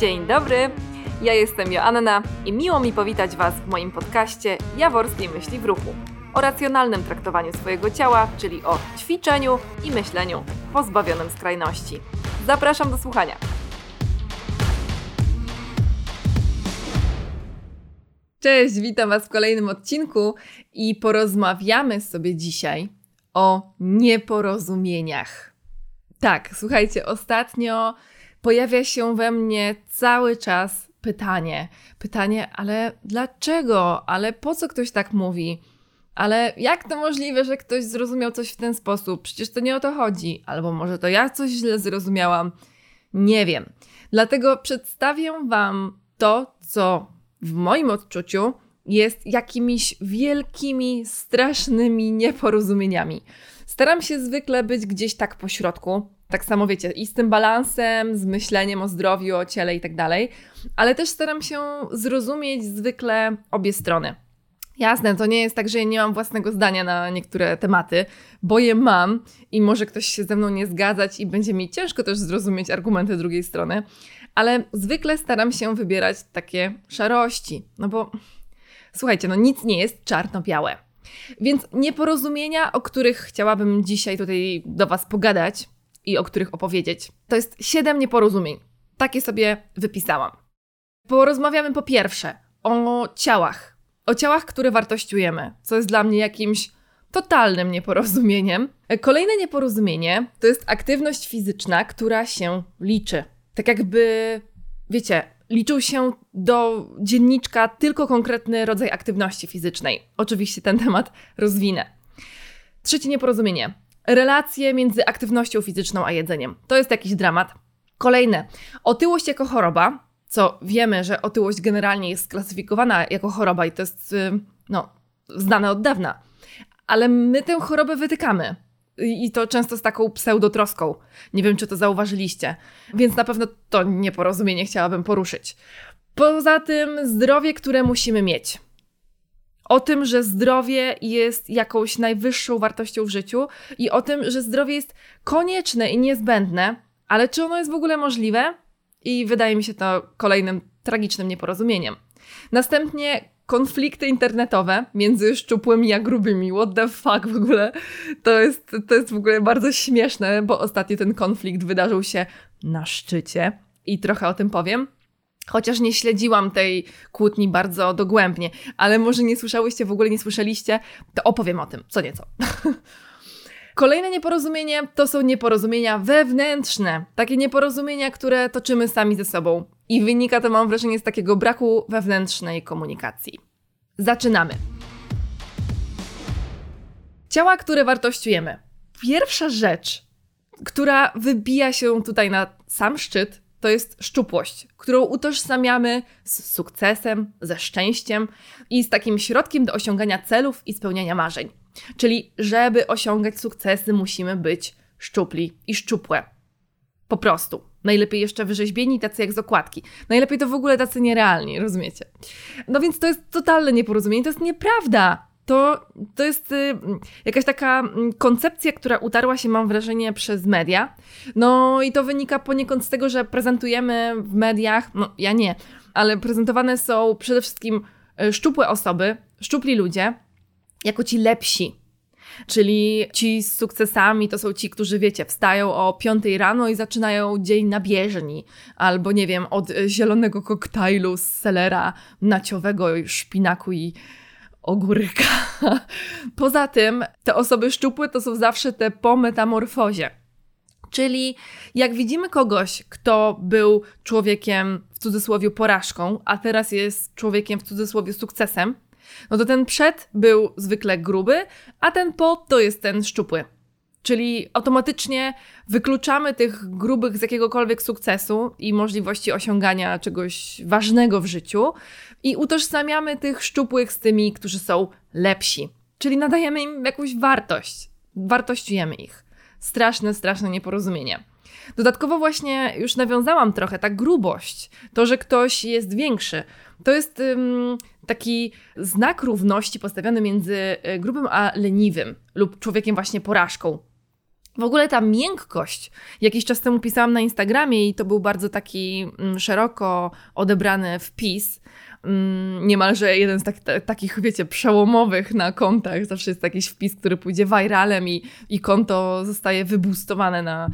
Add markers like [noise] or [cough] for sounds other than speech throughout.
Dzień dobry, ja jestem Joanna i miło mi powitać Was w moim podcaście Jaworskiej Myśli w Ruchu o racjonalnym traktowaniu swojego ciała, czyli o ćwiczeniu i myśleniu pozbawionym skrajności. Zapraszam do słuchania. Cześć, witam Was w kolejnym odcinku i porozmawiamy sobie dzisiaj o nieporozumieniach. Tak, słuchajcie, ostatnio pojawia się we mnie cały czas pytanie. Pytanie, ale dlaczego? Ale po co ktoś tak mówi? Ale jak to możliwe, że ktoś zrozumiał coś w ten sposób? Przecież to nie o to chodzi. Albo może to ja coś źle zrozumiałam. Nie wiem. Dlatego przedstawię Wam to, co w moim odczuciu jest jakimiś wielkimi, strasznymi nieporozumieniami. Staram się zwykle być gdzieś tak po środku. Tak samo wiecie, i z tym balansem, z myśleniem o zdrowiu, o ciele i tak dalej, ale też staram się zrozumieć zwykle obie strony. Jasne, to nie jest tak, że ja nie mam własnego zdania na niektóre tematy, bo je mam i może ktoś się ze mną nie zgadzać i będzie mi ciężko też zrozumieć argumenty drugiej strony, ale zwykle staram się wybierać takie szarości, no bo słuchajcie, no nic nie jest czarno-białe. Więc nieporozumienia, o których chciałabym dzisiaj tutaj do Was pogadać i o których opowiedzieć, to jest siedem nieporozumień. Takie sobie wypisałam. Porozmawiamy po pierwsze o ciałach. O ciałach, które wartościujemy, co jest dla mnie jakimś totalnym nieporozumieniem. Kolejne nieporozumienie to jest aktywność fizyczna, która się liczy. Tak jakby, wiecie, liczył się do dzienniczka tylko konkretny rodzaj aktywności fizycznej. Oczywiście ten temat rozwinę. Trzecie nieporozumienie. Relacje między aktywnością fizyczną a jedzeniem. To jest jakiś dramat. Kolejne. Otyłość jako choroba, co wiemy, że otyłość generalnie jest sklasyfikowana jako choroba i to jest y, no, znane od dawna. Ale my tę chorobę wytykamy. I to często z taką pseudotroską. Nie wiem, czy to zauważyliście. Więc na pewno to nieporozumienie chciałabym poruszyć. Poza tym zdrowie, które musimy mieć. O tym, że zdrowie jest jakąś najwyższą wartością w życiu i o tym, że zdrowie jest konieczne i niezbędne, ale czy ono jest w ogóle możliwe? I wydaje mi się to kolejnym tragicznym nieporozumieniem. Następnie konflikty internetowe między szczupłymi a grubymi. What the fuck w ogóle? To jest, to jest w ogóle bardzo śmieszne, bo ostatnio ten konflikt wydarzył się na szczycie i trochę o tym powiem. Chociaż nie śledziłam tej kłótni bardzo dogłębnie, ale może nie słyszałyście, w ogóle nie słyszeliście, to opowiem o tym co nieco. [laughs] Kolejne nieporozumienie to są nieporozumienia wewnętrzne. Takie nieporozumienia, które toczymy sami ze sobą. I wynika to, mam wrażenie, z takiego braku wewnętrznej komunikacji. Zaczynamy. Ciała, które wartościujemy. Pierwsza rzecz, która wybija się tutaj na sam szczyt, to jest szczupłość, którą utożsamiamy z sukcesem, ze szczęściem i z takim środkiem do osiągania celów i spełniania marzeń. Czyli, żeby osiągać sukcesy, musimy być szczupli i szczupłe. Po prostu. Najlepiej jeszcze wyrzeźbieni, tacy jak z okładki. Najlepiej to w ogóle tacy nierealni, rozumiecie? No więc to jest totalne nieporozumienie, to jest nieprawda. To, to jest y, jakaś taka mm, koncepcja, która utarła się, mam wrażenie, przez media. No i to wynika poniekąd z tego, że prezentujemy w mediach, no ja nie, ale prezentowane są przede wszystkim y, szczupłe osoby, szczupli ludzie, jako ci lepsi. Czyli ci z sukcesami to są ci, którzy wiecie, wstają o 5 rano i zaczynają dzień na bieżni, albo nie wiem, od zielonego koktajlu z selera naciowego, szpinaku i ogórka. [laughs] Poza tym, te osoby szczupłe to są zawsze te po metamorfozie. Czyli jak widzimy kogoś, kto był człowiekiem w cudzysłowie porażką, a teraz jest człowiekiem w cudzysłowie sukcesem, no to ten przed był zwykle gruby, a ten po to jest ten szczupły. Czyli automatycznie wykluczamy tych grubych z jakiegokolwiek sukcesu i możliwości osiągania czegoś ważnego w życiu i utożsamiamy tych szczupłych z tymi, którzy są lepsi. Czyli nadajemy im jakąś wartość, wartościujemy ich. Straszne, straszne nieporozumienie. Dodatkowo właśnie już nawiązałam trochę ta grubość, to, że ktoś jest większy. To jest taki znak równości postawiony między e, grubym a leniwym lub człowiekiem właśnie porażką. W ogóle ta miękkość, jakiś czas temu pisałam na Instagramie i to był bardzo taki mm, szeroko odebrany wpis, mm, niemalże jeden z tak, takich, wiecie, przełomowych na kontach. Zawsze jest jakiś wpis, który pójdzie viralem i, i konto zostaje wybustowane na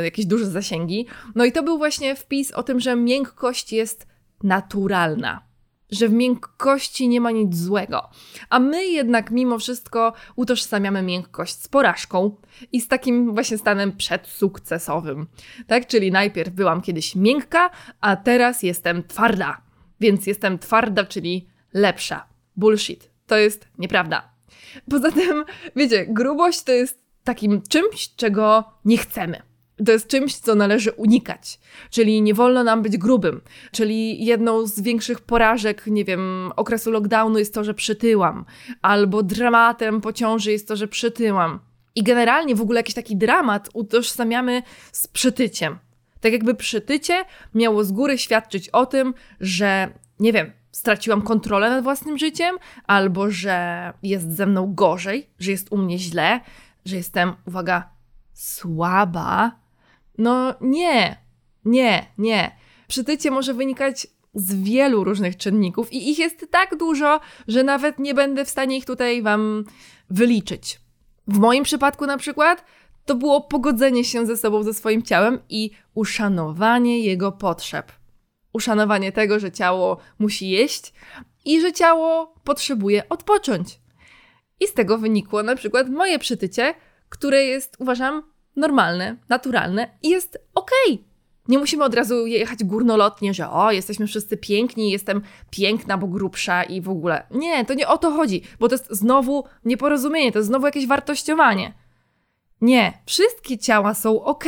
y, jakieś duże zasięgi. No i to był właśnie wpis o tym, że miękkość jest naturalna że w miękkości nie ma nic złego. A my jednak mimo wszystko utożsamiamy miękkość z porażką i z takim właśnie stanem przedsukcesowym. Tak? Czyli najpierw byłam kiedyś miękka, a teraz jestem twarda. Więc jestem twarda, czyli lepsza. Bullshit. To jest nieprawda. Poza tym, wiecie, grubość to jest takim czymś, czego nie chcemy to jest czymś, co należy unikać. Czyli nie wolno nam być grubym. Czyli jedną z większych porażek, nie wiem, okresu lockdownu jest to, że przytyłam. Albo dramatem po ciąży jest to, że przytyłam. I generalnie w ogóle jakiś taki dramat utożsamiamy z przytyciem. Tak jakby przytycie miało z góry świadczyć o tym, że nie wiem, straciłam kontrolę nad własnym życiem, albo że jest ze mną gorzej, że jest u mnie źle, że jestem, uwaga, słaba, no nie, nie, nie. Przytycie może wynikać z wielu różnych czynników i ich jest tak dużo, że nawet nie będę w stanie ich tutaj Wam wyliczyć. W moim przypadku na przykład to było pogodzenie się ze sobą, ze swoim ciałem i uszanowanie jego potrzeb. Uszanowanie tego, że ciało musi jeść i że ciało potrzebuje odpocząć. I z tego wynikło na przykład moje przytycie, które jest, uważam, normalne, naturalne i jest okej. Okay. Nie musimy od razu jechać górnolotnie, że o, jesteśmy wszyscy piękni, jestem piękna, bo grubsza i w ogóle. Nie, to nie o to chodzi, bo to jest znowu nieporozumienie, to jest znowu jakieś wartościowanie. Nie, wszystkie ciała są ok.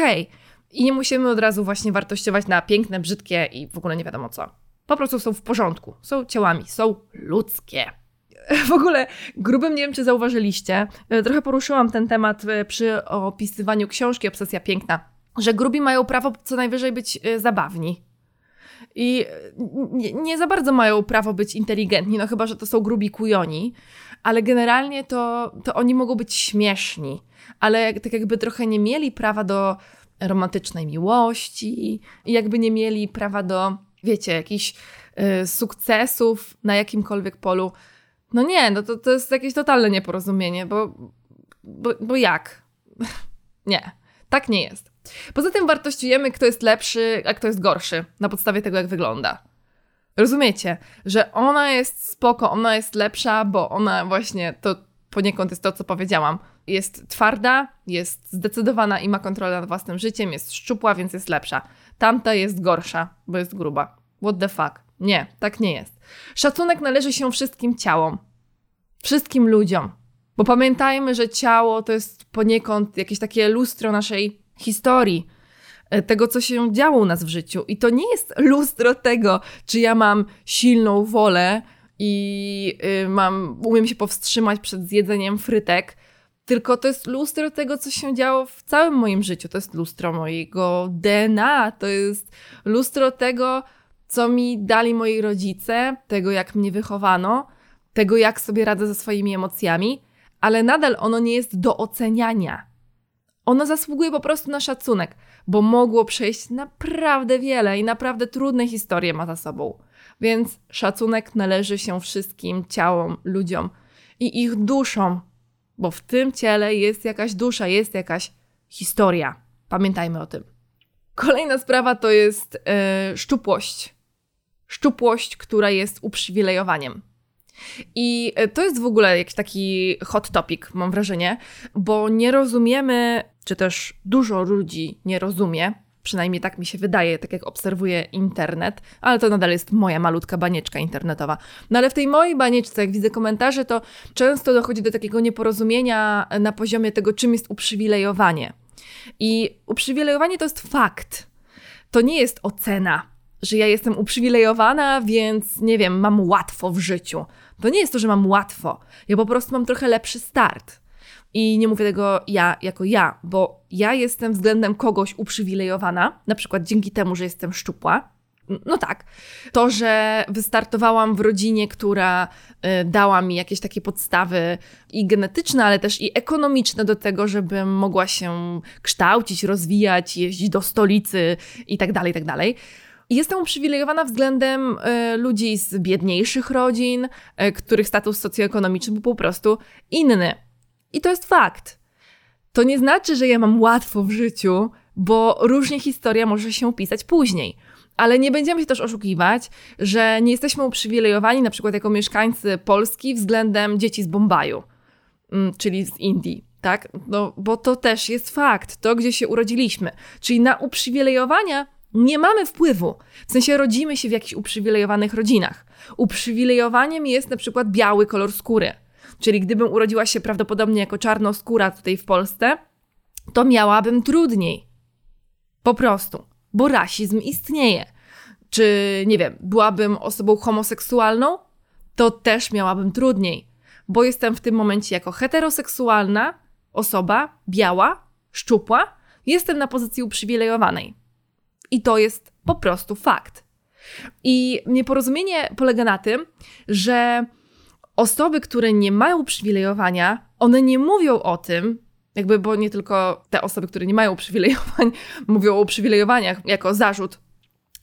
I nie musimy od razu właśnie wartościować na piękne, brzydkie i w ogóle nie wiadomo co. Po prostu są w porządku, są ciałami, są ludzkie. [laughs] W ogóle grubym, nie wiem czy zauważyliście, e, trochę poruszyłam ten temat e, przy opisywaniu książki Obsesja Piękna, że grubi mają prawo co najwyżej być e, zabawni. I nie, nie, za bardzo mają prawo być inteligentni, no chyba, że to są grubi kujoni, ale generalnie to, to oni mogą być śmieszni, ale tak jakby trochę nie mieli prawa do romantycznej miłości i jakby nie mieli prawa do, wiecie, jakichś y, sukcesów na jakimkolwiek polu. No nie, no to, to jest jakieś totalne nieporozumienie, bo, bo, bo jak? [laughs] nie, tak nie jest. Poza tym wartościujemy, kto jest lepszy, a kto jest gorszy, na podstawie tego, jak wygląda. Rozumiecie, że ona jest spoko, ona jest lepsza, bo ona właśnie, to poniekąd jest to, co powiedziałam, jest twarda, jest zdecydowana i ma kontrolę nad własnym życiem, jest szczupła, więc jest lepsza. Tamta jest gorsza, bo jest gruba. What the fuck? Nie, tak nie jest. Szacunek należy się wszystkim ciałom, wszystkim ludziom. Bo pamiętajmy, że ciało to jest poniekąd jakieś takie lustro naszej historii, e, tego, co się działo u nas w życiu. I to nie jest [laughs] lustro tego, czy ja mam silną wolę i y, mam, umiem się powstrzymać przed zjedzeniem frytek, tylko to jest lustro tego, co się działo w całym moim życiu. To jest lustro mojego DNA, to jest lustro tego, co mi dali moi rodzice, tego jak mnie wychowano, tego jak sobie radzę ze swoimi emocjami, ale nadal ono nie jest do oceniania. Ono zasługuje po prostu na szacunek, bo mogło przejść naprawdę wiele i naprawdę trudne historie ma za sobą. Więc szacunek należy się wszystkim ciałom, ludziom i ich duszom, bo w tym ciele jest jakaś dusza, jest jakaś historia. Pamiętajmy o tym. Kolejna sprawa to jest yy, szczupłość szczupłość, która jest uprzywilejowaniem. I to jest w ogóle jakiś taki hot topic, mam wrażenie, bo nie rozumiemy, czy też dużo ludzi nie rozumie, przynajmniej tak mi się wydaje, tak jak obserwuję internet, ale to nadal jest moja malutka banieczka internetowa. No ale w tej mojej banieczce, jak widzę komentarze, to często dochodzi do takiego nieporozumienia na poziomie tego, czym jest uprzywilejowanie. I uprzywilejowanie to jest fakt. To nie jest ocena że ja jestem uprzywilejowana, więc nie wiem, mam łatwo w życiu. To nie jest to, że mam łatwo. Ja po prostu mam trochę lepszy start. I nie mówię tego ja jako ja, bo ja jestem względem kogoś uprzywilejowana, na przykład dzięki temu, że jestem szczupła. no tak. To, że wystartowałam w rodzinie, która y, dała mi jakieś takie podstawy i genetyczne, ale też i ekonomiczne do tego, żebym mogła się kształcić, rozwijać, jeździć do stolicy i tak dalej, i tak dalej. Jestem uprzywilejowana względem y, ludzi z biedniejszych rodzin, y, których status socjoekonomiczny był po prostu inny. I to jest fakt. To nie znaczy, że ja mam łatwo w życiu, bo różnie historia może się pisać później. Ale nie będziemy się też oszukiwać, że nie jesteśmy uprzywilejowani na przykład jako mieszkańcy Polski względem dzieci z Bombaju, mm, czyli z Indii. Tak? No, bo to też jest fakt, to gdzie się urodziliśmy. Czyli na uprzywilejowania nie mamy wpływu. W sensie rodzimy się w jakichś uprzywilejowanych rodzinach. Uprzywilejowaniem jest na przykład biały kolor skóry. Czyli gdybym urodziła się prawdopodobnie jako czarnoskóra tutaj w Polsce, to miałabym trudniej. Po prostu, bo rasizm istnieje. Czy, nie wiem, byłabym osobą homoseksualną, to też miałabym trudniej, bo jestem w tym momencie jako heteroseksualna osoba, biała, szczupła, jestem na pozycji uprzywilejowanej. I to jest po prostu fakt. I nieporozumienie polega na tym, że osoby, które nie mają uprzywilejowania, one nie mówią o tym, jakby, bo nie tylko te osoby, które nie mają uprzywilejowań, [laughs] mówią o uprzywilejowaniach jako zarzut,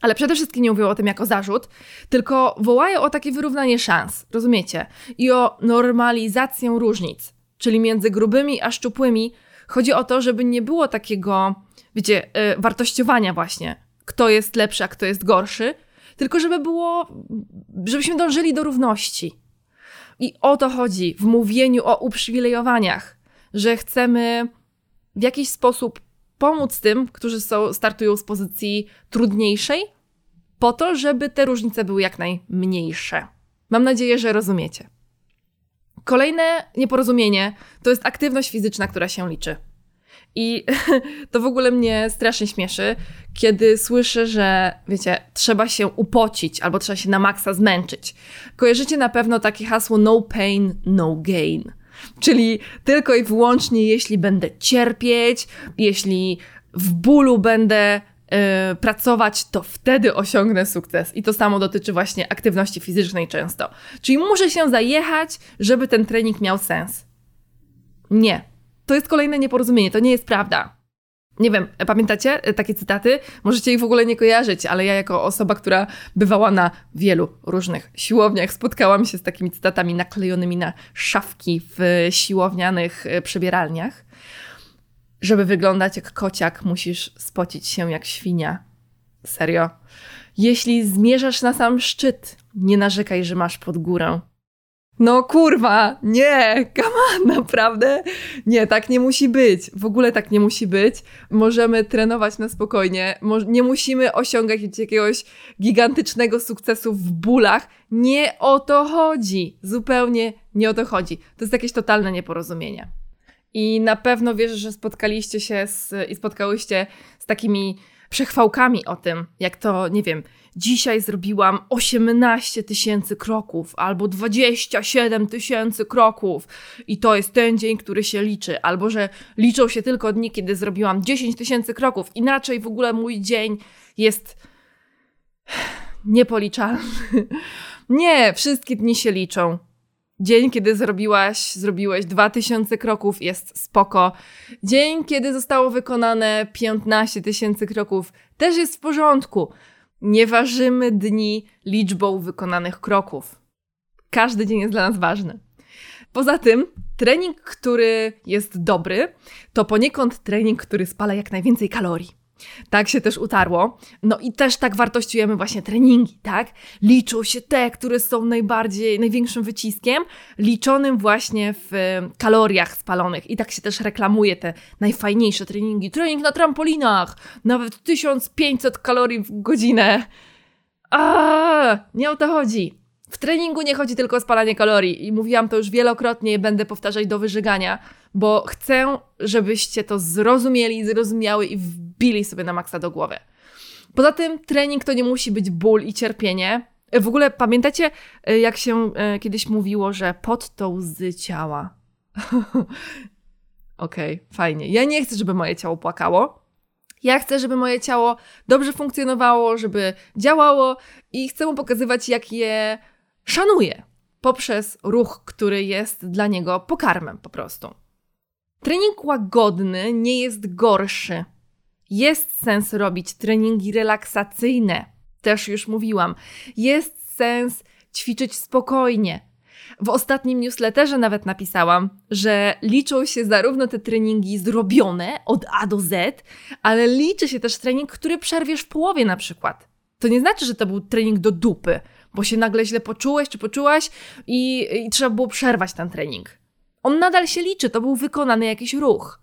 ale przede wszystkim nie mówią o tym jako zarzut, tylko wołają o takie wyrównanie szans, rozumiecie? I o normalizację różnic, czyli między grubymi a szczupłymi. Chodzi o to, żeby nie było takiego, wiecie, yy, wartościowania właśnie, kto jest lepszy, a kto jest gorszy, tylko żeby było, żebyśmy dążyli do równości. I o to chodzi w mówieniu o uprzywilejowaniach, że chcemy w jakiś sposób pomóc tym, którzy są, startują z pozycji trudniejszej, po to, żeby te różnice były jak najmniejsze. Mam nadzieję, że rozumiecie. Kolejne nieporozumienie to jest aktywność fizyczna, która się liczy. I [laughs] to w ogóle mnie strasznie śmieszy, kiedy słyszę, że wiecie, trzeba się upocić albo trzeba się na maksa zmęczyć. Kojarzycie na pewno takie hasło no pain, no gain. Czyli tylko i wyłącznie jeśli będę cierpieć, jeśli w bólu będę pracować, to wtedy osiągnę sukces. I to samo dotyczy właśnie aktywności fizycznej często. Czyli muszę się zajechać, żeby ten trening miał sens. Nie. To jest kolejne nieporozumienie, to nie jest prawda. Nie wiem, pamiętacie takie cytaty? Możecie ich w ogóle nie kojarzyć, ale ja jako osoba, która bywała na wielu różnych siłowniach, spotkałam się z takimi cytatami naklejonymi na szafki w siłownianych e, przebieralniach. Żeby wyglądać jak kociak, musisz spocić się jak świnia. Serio. Jeśli zmierzasz na sam szczyt, nie narzekaj, że masz pod górę. No kurwa, nie, [laughs] kama, naprawdę? Nie, tak nie musi być. W ogóle tak nie musi być. Możemy trenować na spokojnie. nie musimy osiągać jakiegoś gigantycznego sukcesu w bólach. Nie o to chodzi. Zupełnie nie o to chodzi. To jest jakieś totalne nieporozumienie. I na pewno wierzę, że spotkaliście się z, i spotkałyście z takimi przechwałkami o tym, jak to, nie wiem, dzisiaj zrobiłam 18 tysięcy kroków albo 27 tysięcy kroków i to jest ten dzień, który się liczy, albo że liczą się tylko dni, kiedy zrobiłam 10 tysięcy kroków, inaczej w ogóle mój dzień jest niepoliczalny. [laughs] Nie, wszystkie dni się liczą. Dzień, kiedy zrobiłaś, zrobiłeś 2000 kroków jest spoko. Dzień, kiedy zostało wykonane 15 tysięcy kroków też jest w porządku. Nie ważymy dni liczbą wykonanych kroków. Każdy dzień jest dla nas ważny. Poza tym, trening, który jest dobry, to poniekąd trening, który spala jak najwięcej kalorii. Tak się też utarło. No i też tak wartościujemy właśnie treningi, tak? Liczą się te, które są najbardziej, największym wyciskiem, liczonym właśnie w kaloriach spalonych. I tak się też reklamuje te najfajniejsze treningi. Trening na trampolinach, nawet 1500 kalorii w godzinę. A, nie o to chodzi. W treningu nie chodzi tylko o spalanie kalorii i mówiłam to już wielokrotnie i będę powtarzać do wyżygania, bo chcę, żebyście to zrozumieli, zrozumiały i wbili sobie na maksa do głowy. Poza tym trening to nie musi być ból i cierpienie. W ogóle pamiętacie, jak się e, kiedyś mówiło, że pod to łzy ciała? [laughs] Okej, okay, fajnie. Ja nie chcę, żeby moje ciało płakało. Ja chcę, żeby moje ciało dobrze funkcjonowało, żeby działało i chcę mu pokazywać, jak je szanuję poprzez ruch, który jest dla niego pokarmem po prostu. Trening łagodny nie jest gorszy. Jest sens robić treningi relaksacyjne. Też już mówiłam. Jest sens ćwiczyć spokojnie. W ostatnim newsletterze nawet napisałam, że liczą się zarówno te treningi zrobione od A do Z, ale liczy się też trening, który przerwiesz w połowie na przykład. To nie znaczy, że to był trening do dupy, bo się nagle źle poczułeś czy poczułaś i, i trzeba było przerwać ten trening. On nadal się liczy, to był wykonany jakiś ruch.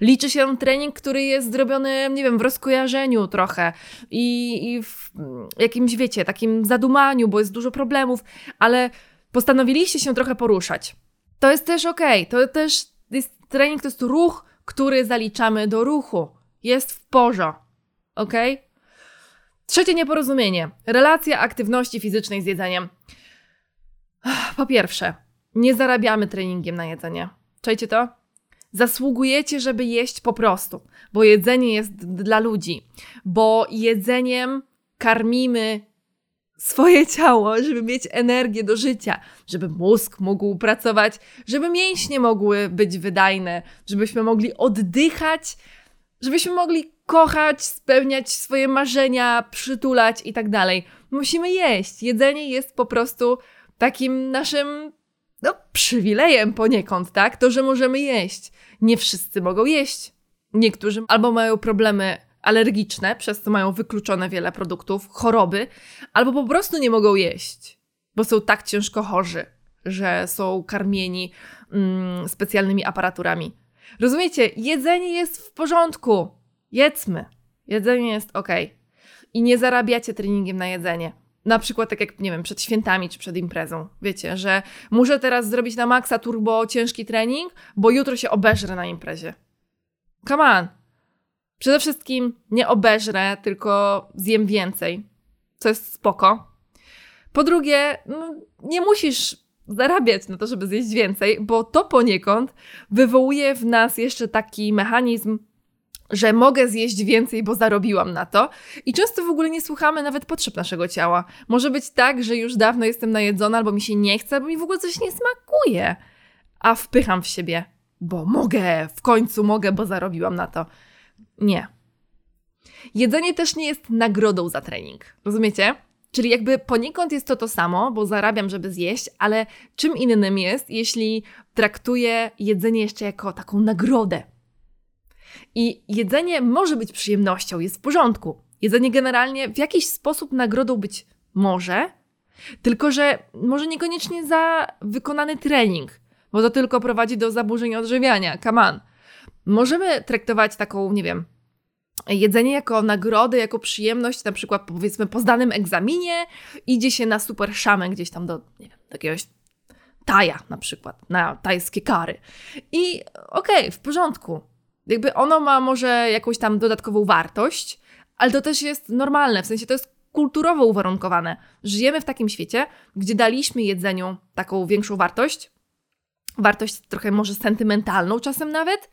Liczy się trening, który jest zrobiony, nie wiem, w rozkojarzeniu trochę i, i w jakimś, wiecie, takim zadumaniu, bo jest dużo problemów, ale postanowiliście się trochę poruszać. To jest też ok, to też jest trening, to jest ruch, który zaliczamy do ruchu. Jest w porządku, ok? Trzecie nieporozumienie. Relacja aktywności fizycznej z jedzeniem. Po pierwsze, nie zarabiamy treningiem na jedzenie. Czajcie to? Zasługujecie, żeby jeść po prostu, bo jedzenie jest dla ludzi, bo jedzeniem karmimy swoje ciało, żeby mieć energię do życia, żeby mózg mógł pracować, żeby mięśnie mogły być wydajne, żebyśmy mogli oddychać, żebyśmy mogli kochać, spełniać swoje marzenia, przytulać i tak dalej. Musimy jeść. Jedzenie jest po prostu takim naszym no, przywilejem poniekąd, tak? To, że możemy jeść. Nie wszyscy mogą jeść. Niektórzy albo mają problemy alergiczne, przez co mają wykluczone wiele produktów, choroby, albo po prostu nie mogą jeść, bo są tak ciężko chorzy, że są karmieni mm, specjalnymi aparaturami. Rozumiecie? Jedzenie jest w porządku. Jedzmy. Jedzenie jest ok. I nie zarabiacie treningiem na jedzenie. Na przykład tak jak, nie wiem, przed świętami czy przed imprezą. Wiecie, że muszę teraz zrobić na maksa turbo ciężki trening, bo jutro się obeżrę na imprezie. Come on. Przede wszystkim nie obeżrę, tylko zjem więcej, co jest spoko. Po drugie, no, nie musisz zarabiać na to, żeby zjeść więcej, bo to poniekąd wywołuje w nas jeszcze taki mechanizm że mogę zjeść więcej, bo zarobiłam na to. I często w ogóle nie słuchamy nawet potrzeb naszego ciała. Może być tak, że już dawno jestem najedzona, albo mi się nie chce, albo mi w ogóle coś nie smakuje. A wpycham w siebie, bo mogę, w końcu mogę, bo zarobiłam na to. Nie. Jedzenie też nie jest nagrodą za trening. Rozumiecie? Czyli jakby poniekąd jest to to samo, bo zarabiam, żeby zjeść, ale czym innym jest, jeśli traktuję jedzenie jeszcze jako taką nagrodę i jedzenie może być przyjemnością, jest w porządku. Jedzenie generalnie w jakiś sposób nagrodą być może, tylko że może niekoniecznie za wykonany trening, bo to tylko prowadzi do zaburzeń odżywiania. Come on. Możemy traktować taką, nie wiem, jedzenie jako nagrodę, jako przyjemność, na przykład powiedzmy po zdanym egzaminie idzie się na super szamę gdzieś tam do, nie wiem, jakiegoś taja na przykład, na tajskie kary. I okej, okay, w porządku. Jakby ono ma może jakąś tam dodatkową wartość, ale to też jest normalne, w sensie to jest kulturowo uwarunkowane. Żyjemy w takim świecie, gdzie daliśmy jedzeniu taką większą wartość, wartość trochę może sentymentalną czasem nawet.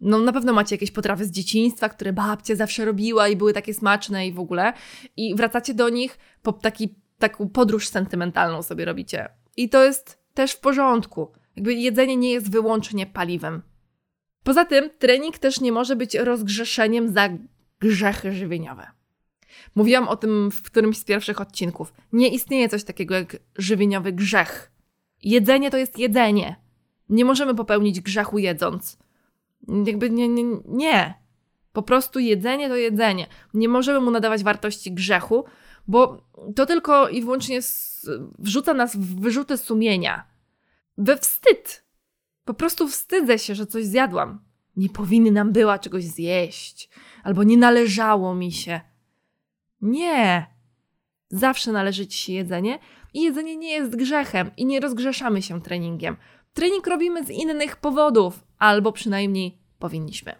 No na pewno macie jakieś potrawy z dzieciństwa, które babcia zawsze robiła i były takie smaczne i w ogóle. I wracacie do nich po taki, taką podróż sentymentalną sobie robicie. I to jest też w porządku. Jakby jedzenie nie jest wyłącznie paliwem. Poza tym trening też nie może być rozgrzeszeniem za grzechy żywieniowe. Mówiłam o tym w którymś z pierwszych odcinków. Nie istnieje coś takiego jak żywieniowy grzech. Jedzenie to jest jedzenie. Nie możemy popełnić grzechu jedząc. Jakby nie, nie, nie. Po prostu jedzenie to jedzenie. Nie możemy mu nadawać wartości grzechu, bo to tylko i wyłącznie wrzuca nas w wyrzuty sumienia. We wstyd. Po prostu wstydzę się, że coś zjadłam. Nie powinnam była czegoś zjeść, albo nie należało mi się. Nie. Zawsze należy ci się jedzenie i jedzenie nie jest grzechem i nie rozgrzeszamy się treningiem. Trening robimy z innych powodów, albo przynajmniej powinniśmy.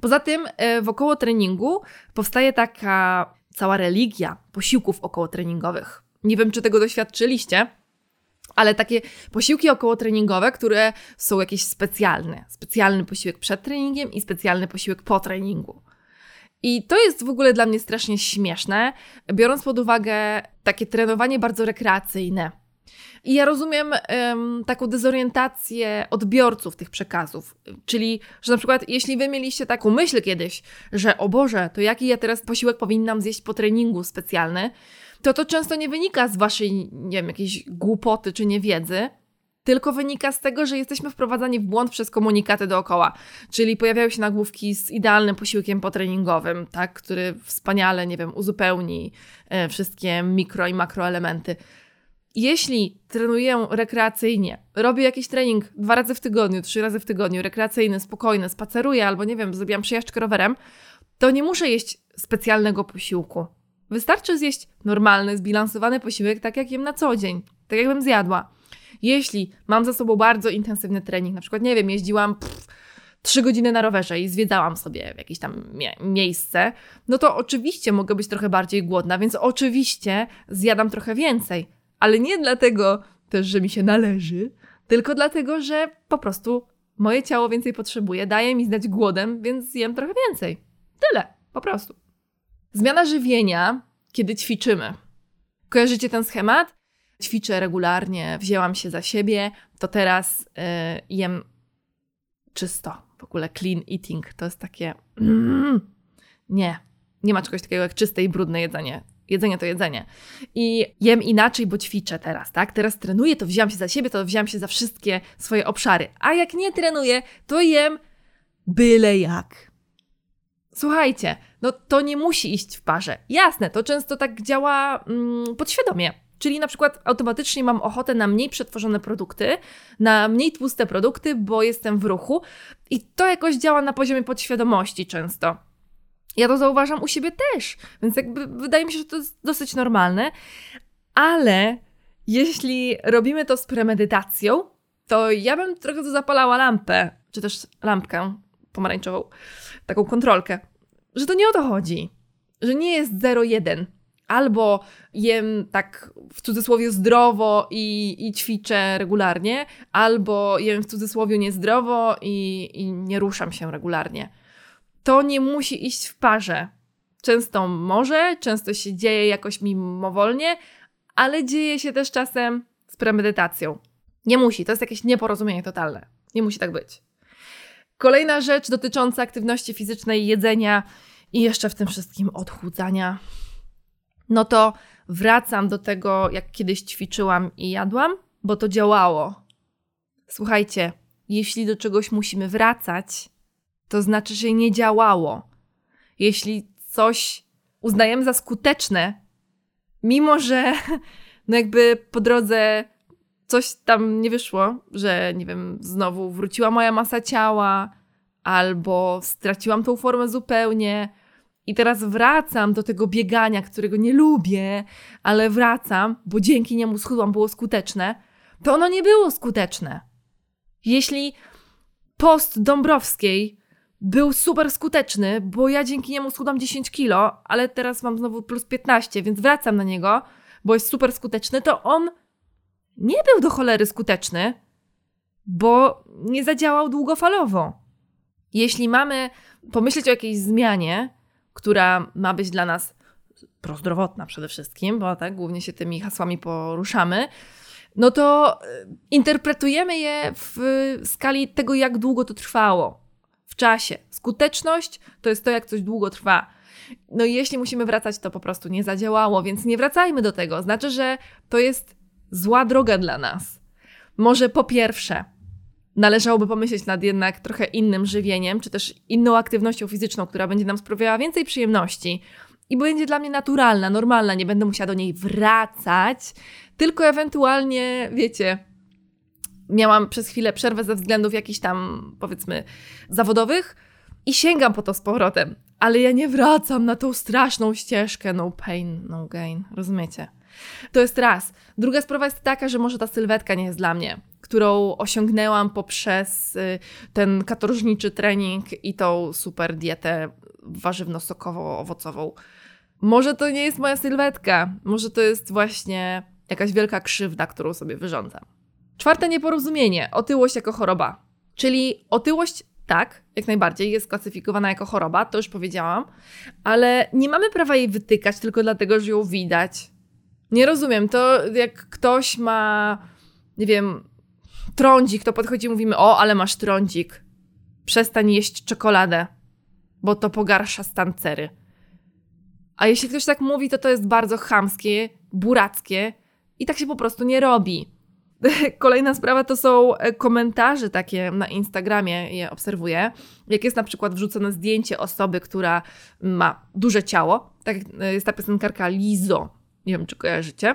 Poza tym, e, wokoło treningu powstaje taka cała religia posiłków okołotreningowych. Nie wiem, czy tego doświadczyliście, ale takie posiłki okołotreningowe, które są jakieś specjalne. Specjalny posiłek przed treningiem i specjalny posiłek po treningu. I to jest w ogóle dla mnie strasznie śmieszne, biorąc pod uwagę takie trenowanie bardzo rekreacyjne. I ja rozumiem um, taką dezorientację odbiorców tych przekazów. Czyli, że na przykład, jeśli wy mieliście taką myśl kiedyś, że o Boże, to jaki ja teraz posiłek powinnam zjeść po treningu specjalny, to to często nie wynika z waszej, nie wiem, jakiejś głupoty czy niewiedzy, tylko wynika z tego, że jesteśmy wprowadzani w błąd przez komunikaty dookoła. Czyli pojawiają się nagłówki z idealnym posiłkiem potreningowym, tak, który wspaniale, nie wiem, uzupełni e, wszystkie mikro i makroelementy. Jeśli trenuję rekreacyjnie, robię jakiś trening dwa razy w tygodniu, trzy razy w tygodniu, rekreacyjny, spokojny, spaceruję albo nie wiem, zrobiłam przejażdżkę rowerem, to nie muszę jeść specjalnego posiłku. Wystarczy zjeść normalny, zbilansowany posiłek, tak jak jem na co dzień, tak jakbym zjadła. Jeśli mam za sobą bardzo intensywny trening, na przykład, nie wiem, jeździłam pff, 3 godziny na rowerze i zwiedzałam sobie jakieś tam mie miejsce, no to oczywiście mogę być trochę bardziej głodna, więc oczywiście zjadam trochę więcej. Ale nie dlatego też, że mi się należy, tylko dlatego, że po prostu moje ciało więcej potrzebuje, daje mi znać głodem, więc zjem trochę więcej. Tyle, po prostu. Zmiana żywienia, kiedy ćwiczymy. Kojarzycie ten schemat? Ćwiczę regularnie, wzięłam się za siebie, to teraz yy, jem czysto. W ogóle clean eating to jest takie. [clears throat] Nie, nie ma czegoś takiego jak czyste i brudne jedzenie. Jedzenie to jedzenie. I jem inaczej, bo ćwiczę teraz, tak? Teraz trenuję, to wziąłam się za siebie, to wziąłam się za wszystkie swoje obszary. A jak nie trenuję, to jem byle jak. Słuchajcie, no to nie musi iść w parze. Jasne, to często tak działa mm, podświadomie. Czyli na przykład automatycznie mam ochotę na mniej przetworzone produkty, na mniej tłuste produkty, bo jestem w ruchu i to jakoś działa na poziomie podświadomości często. Ja to zauważam u siebie też, więc jakby wydaje mi się, że to jest dosyć normalne, ale jeśli robimy to z premedytacją, to ja bym trochę to zapalała lampę, czy też lampkę pomarańczową, taką kontrolkę, że to nie o to chodzi, że nie jest 0-1. Albo jem tak w cudzysłowie zdrowo i, i ćwiczę regularnie, albo jem w cudzysłowie niezdrowo i, i nie ruszam się regularnie to nie musi iść w parze. Często może, często się dzieje jakoś mimowolnie, ale dzieje się też czasem z premedytacją. Nie musi, to jest jakieś nieporozumienie totalne. Nie musi tak być. Kolejna rzecz dotycząca aktywności fizycznej, jedzenia i jeszcze w tym wszystkim odchudzania. No to wracam do tego, jak kiedyś ćwiczyłam i jadłam, bo to działało. Słuchajcie, jeśli do czegoś musimy wracać, to znaczy, że nie działało. Jeśli coś uznajemy za skuteczne, mimo że [laughs] no jakby po drodze coś tam nie wyszło, że nie wiem, znowu wróciła moja masa ciała, albo straciłam tą formę zupełnie i teraz wracam do tego biegania, którego nie lubię, ale wracam, bo dzięki niemu schudłam, było skuteczne, to ono nie było skuteczne. Jeśli post Dąbrowskiej był super skuteczny, bo ja dzięki niemu schudłam 10 kilo, ale teraz mam znowu plus 15, więc wracam na niego, bo jest super skuteczny, to on nie był do cholery skuteczny, bo nie zadziałał długofalowo. Jeśli mamy pomyśleć o jakiejś zmianie, która ma być dla nas prozdrowotna przede wszystkim, bo tak głównie się tymi hasłami poruszamy, no to e, interpretujemy je w skali tego, jak długo to trwało czasie. Skuteczność to jest to, jak coś długo trwa. No i jeśli musimy wracać, to po prostu nie zadziałało, więc nie wracajmy do tego. Znaczy, że to jest zła droga dla nas. Może po pierwsze, należałoby pomyśleć nad jednak trochę innym żywieniem, czy też inną aktywnością fizyczną, która będzie nam sprawiała więcej przyjemności i będzie dla mnie naturalna, normalna, nie będę musiała do niej wracać, tylko ewentualnie, wiecie, miałam przez chwilę przerwę ze względów jakichś tam, powiedzmy, zawodowych i sięgam po to z powrotem. Ale ja nie wracam na tą straszną ścieżkę no pain, no gain, rozumiecie? To jest raz. Druga sprawa jest taka, że może ta sylwetka nie jest dla mnie, którą osiągnęłam poprzez y, ten katorżniczy trening i tą super dietę warzywno-sokowo-owocową. Może to nie jest moja sylwetka, może to jest właśnie jakaś wielka krzywda, którą sobie wyrządzam. Czwarte nieporozumienie otyłość jako choroba. Czyli otyłość tak, jak najbardziej, jest klasyfikowana jako choroba, to już powiedziałam, ale nie mamy prawa jej wytykać tylko dlatego, że ją widać. Nie rozumiem, to jak ktoś ma, nie wiem, trądzik, to podchodzi i mówimy, o, ale masz trądzik, przestań jeść czekoladę, bo to pogarsza stan cery. A jeśli ktoś tak mówi, to to jest bardzo chamskie, burackie i tak się po prostu nie robi. [laughs] Kolejna sprawa to są e, komentarze takie na Instagramie, je obserwuję. Jak jest na przykład wrzucone zdjęcie osoby, która ma duże ciało, tak e, jest ta piosenkarka Lizo, nie wiem czy kojarzycie,